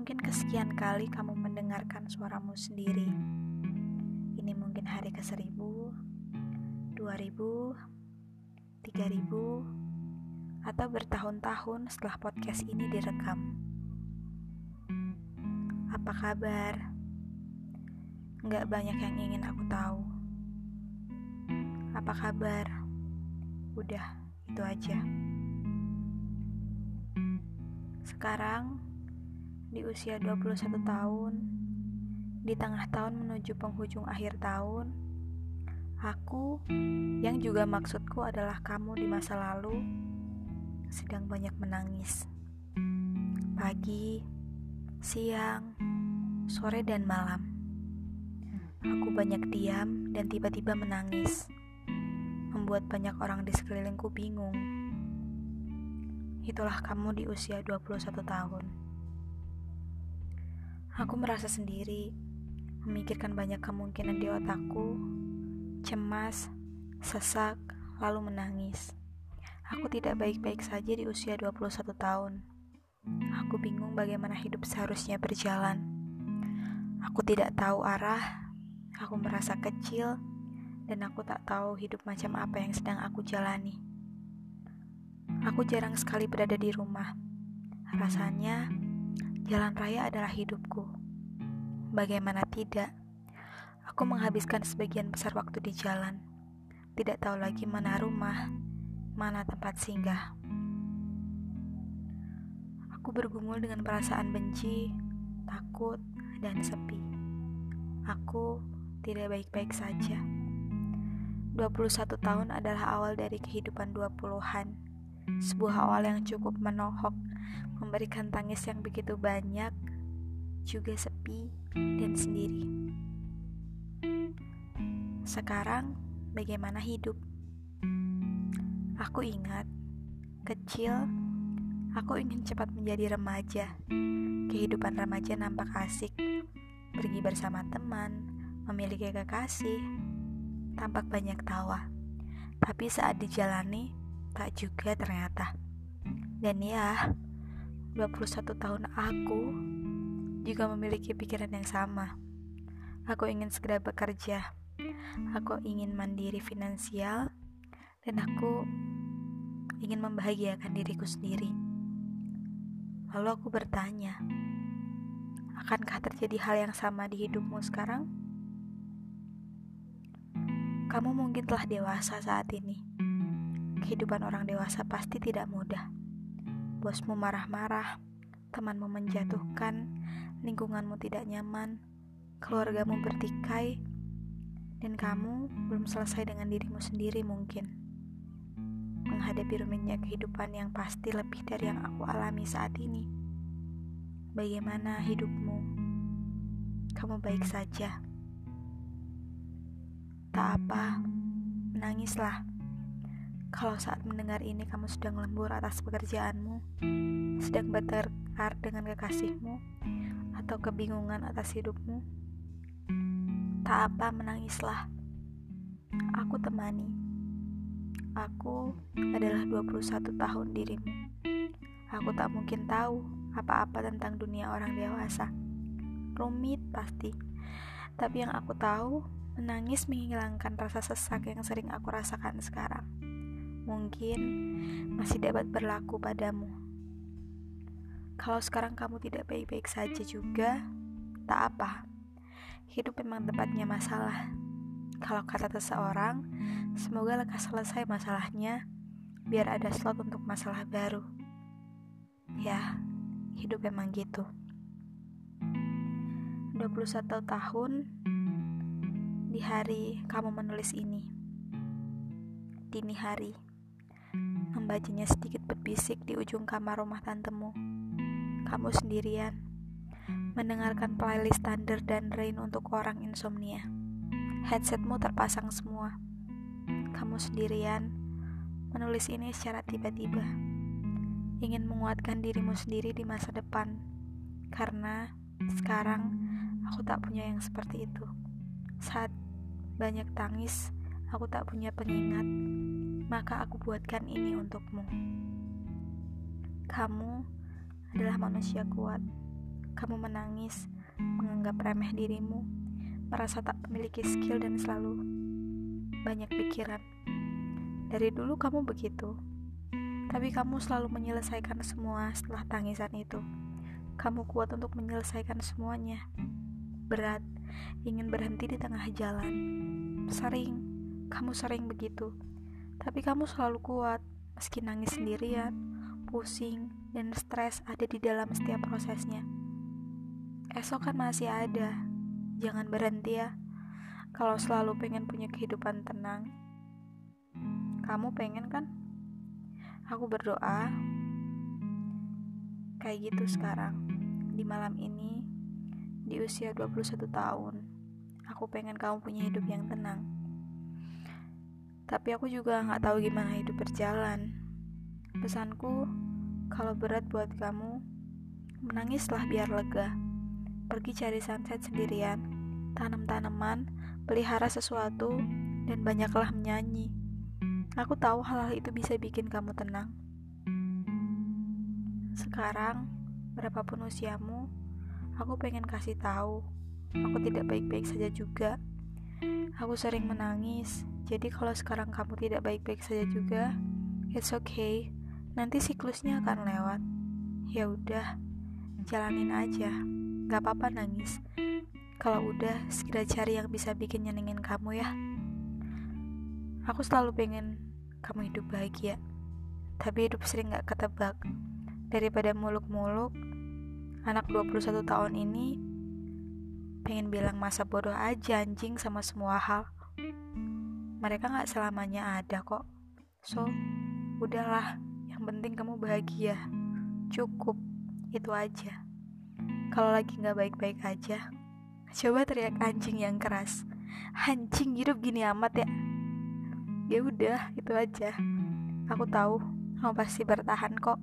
mungkin kesekian kali kamu mendengarkan suaramu sendiri. Ini mungkin hari ke seribu, dua ribu, tiga ribu, atau bertahun-tahun setelah podcast ini direkam. Apa kabar? Nggak banyak yang ingin aku tahu. Apa kabar? Udah, itu aja. Sekarang, di usia 21 tahun, di tengah tahun menuju penghujung akhir tahun, aku yang juga maksudku adalah kamu di masa lalu sedang banyak menangis. Pagi, siang, sore dan malam. Aku banyak diam dan tiba-tiba menangis. Membuat banyak orang di sekelilingku bingung. Itulah kamu di usia 21 tahun. Aku merasa sendiri, memikirkan banyak kemungkinan di otakku, cemas, sesak, lalu menangis. Aku tidak baik-baik saja di usia 21 tahun. Aku bingung bagaimana hidup seharusnya berjalan. Aku tidak tahu arah, aku merasa kecil, dan aku tak tahu hidup macam apa yang sedang aku jalani. Aku jarang sekali berada di rumah. Rasanya, jalan raya adalah hidupku. Bagaimana tidak, aku menghabiskan sebagian besar waktu di jalan. Tidak tahu lagi mana rumah, mana tempat singgah. Aku bergumul dengan perasaan benci, takut, dan sepi. Aku tidak baik-baik saja. 21 tahun adalah awal dari kehidupan 20-an. Sebuah awal yang cukup menohok, memberikan tangis yang begitu banyak, juga sepi dan sendiri. Sekarang, bagaimana hidup? Aku ingat, kecil, aku ingin cepat menjadi remaja. Kehidupan remaja nampak asik, pergi bersama teman, memiliki kekasih, tampak banyak tawa. Tapi saat dijalani, tak juga ternyata. Dan ya, 21 tahun aku juga memiliki pikiran yang sama. Aku ingin segera bekerja. Aku ingin mandiri finansial dan aku ingin membahagiakan diriku sendiri. Lalu aku bertanya, akankah terjadi hal yang sama di hidupmu sekarang? Kamu mungkin telah dewasa saat ini. Kehidupan orang dewasa pasti tidak mudah. Bosmu marah-marah, temanmu menjatuhkan, lingkunganmu tidak nyaman, keluargamu bertikai, dan kamu belum selesai dengan dirimu sendiri mungkin. Menghadapi rumitnya kehidupan yang pasti lebih dari yang aku alami saat ini. Bagaimana hidupmu? Kamu baik saja. Tak apa, menangislah. Kalau saat mendengar ini kamu sedang lembur atas pekerjaanmu, sedang bertengkar dengan kekasihmu, atau kebingungan atas hidupmu, tak apa menangislah. Aku temani. Aku adalah 21 tahun dirimu. Aku tak mungkin tahu apa-apa tentang dunia orang dewasa. Rumit pasti. Tapi yang aku tahu, Menangis menghilangkan rasa sesak yang sering aku rasakan sekarang. Mungkin masih dapat berlaku padamu. Kalau sekarang kamu tidak baik-baik saja juga, tak apa. Hidup memang tempatnya masalah. Kalau kata seseorang, semoga lekas selesai masalahnya, biar ada slot untuk masalah baru. Ya, hidup memang gitu. 21 tahun di hari kamu menulis ini. Dini hari, membacanya sedikit berbisik di ujung kamar rumah tantemu. Kamu sendirian, mendengarkan playlist Thunder dan Rain untuk orang insomnia. Headsetmu terpasang semua. Kamu sendirian, menulis ini secara tiba-tiba. Ingin menguatkan dirimu sendiri di masa depan. Karena sekarang aku tak punya yang seperti itu. Saat banyak tangis, aku tak punya pengingat, maka aku buatkan ini untukmu. Kamu adalah manusia kuat. kamu menangis, menganggap remeh dirimu, merasa tak memiliki skill dan selalu banyak pikiran. Dari dulu kamu begitu, tapi kamu selalu menyelesaikan semua setelah tangisan itu. Kamu kuat untuk menyelesaikan semuanya. Berat, ingin berhenti di tengah jalan. Sering, kamu sering begitu, tapi kamu selalu kuat, meski nangis sendirian, pusing, dan stres ada di dalam setiap prosesnya. Esok kan masih ada. Jangan berhenti ya. Kalau selalu pengen punya kehidupan tenang. Kamu pengen kan? Aku berdoa kayak gitu sekarang. Di malam ini di usia 21 tahun. Aku pengen kamu punya hidup yang tenang. Tapi aku juga nggak tahu gimana hidup berjalan. Pesanku, kalau berat buat kamu, menangislah biar lega pergi cari sunset sendirian, tanam tanaman, pelihara sesuatu, dan banyaklah menyanyi. Aku tahu hal-hal itu bisa bikin kamu tenang. Sekarang, berapapun usiamu, aku pengen kasih tahu, aku tidak baik-baik saja juga. Aku sering menangis, jadi kalau sekarang kamu tidak baik-baik saja juga, it's okay. Nanti siklusnya akan lewat. Ya udah, jalanin aja. Gak apa-apa nangis. Kalau udah, segera cari yang bisa bikin nyenengin kamu ya. Aku selalu pengen kamu hidup bahagia. Tapi hidup sering gak ketebak. Daripada muluk-muluk, anak 21 tahun ini pengen bilang masa bodoh aja anjing sama semua hal. Mereka gak selamanya ada kok. So, udahlah. Yang penting kamu bahagia. Cukup. Itu aja. Kalau lagi nggak baik-baik aja, coba teriak anjing yang keras. Anjing hidup gini amat ya. Ya udah, itu aja. Aku tahu kamu pasti bertahan kok.